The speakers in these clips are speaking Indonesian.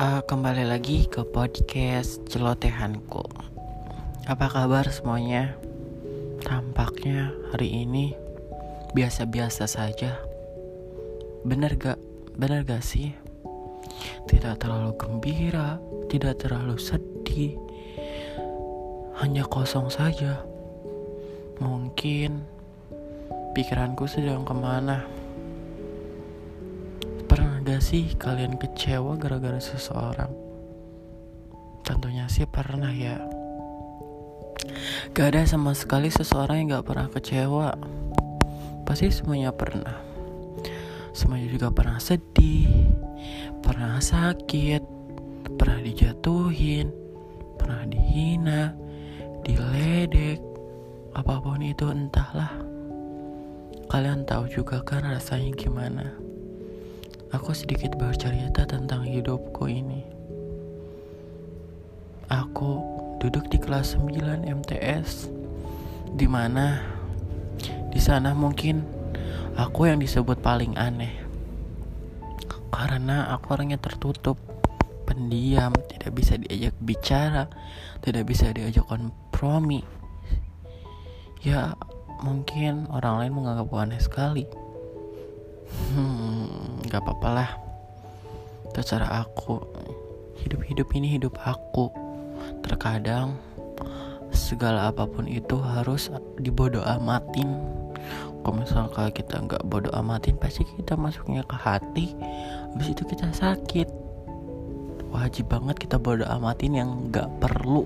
uh, kembali lagi ke podcast celotehanku. Apa kabar semuanya? Tampaknya hari ini biasa-biasa saja. Bener gak? Bener gak sih? Tidak terlalu gembira, tidak terlalu sedih, hanya kosong saja. Mungkin pikiranku sedang ke mana? Gak sih kalian kecewa gara-gara seseorang? Tentunya sih pernah ya. Gak ada sama sekali seseorang yang gak pernah kecewa. Pasti semuanya pernah. Semuanya juga pernah sedih, pernah sakit, pernah dijatuhin, pernah dihina, diledek, apa pun itu entahlah. Kalian tahu juga kan rasanya gimana aku sedikit bercerita tentang hidupku ini. Aku duduk di kelas 9 MTS di mana di sana mungkin aku yang disebut paling aneh. Karena aku orangnya tertutup, pendiam, tidak bisa diajak bicara, tidak bisa diajak kompromi. Ya, mungkin orang lain menganggap aneh sekali. Hmm, gak apa-apa lah. Terserah aku. Hidup-hidup ini hidup aku. Terkadang segala apa pun itu harus dibodoh amatin. Kalau misalnya kita nggak bodoh amatin, pasti kita masuknya ke hati. Habis itu kita sakit. Wajib banget kita bodoh amatin yang nggak perlu,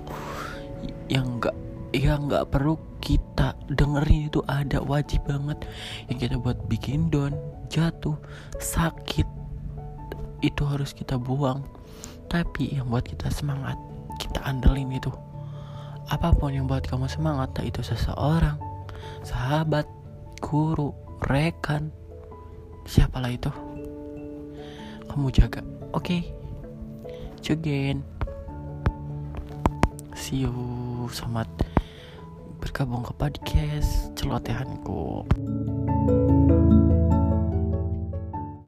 yang nggak yang nggak perlu kita dengerin. Itu ada wajib banget. Yang kita buat bikin down jatuh sakit itu harus kita buang. Tapi yang buat kita semangat kita andelin itu. Apa pun yang buat kamu semangat tak itu seseorang sahabat guru rekan siapalah itu. Kamu jaga oke? Okay? Cugen see you selamat ke podcast celotehanku.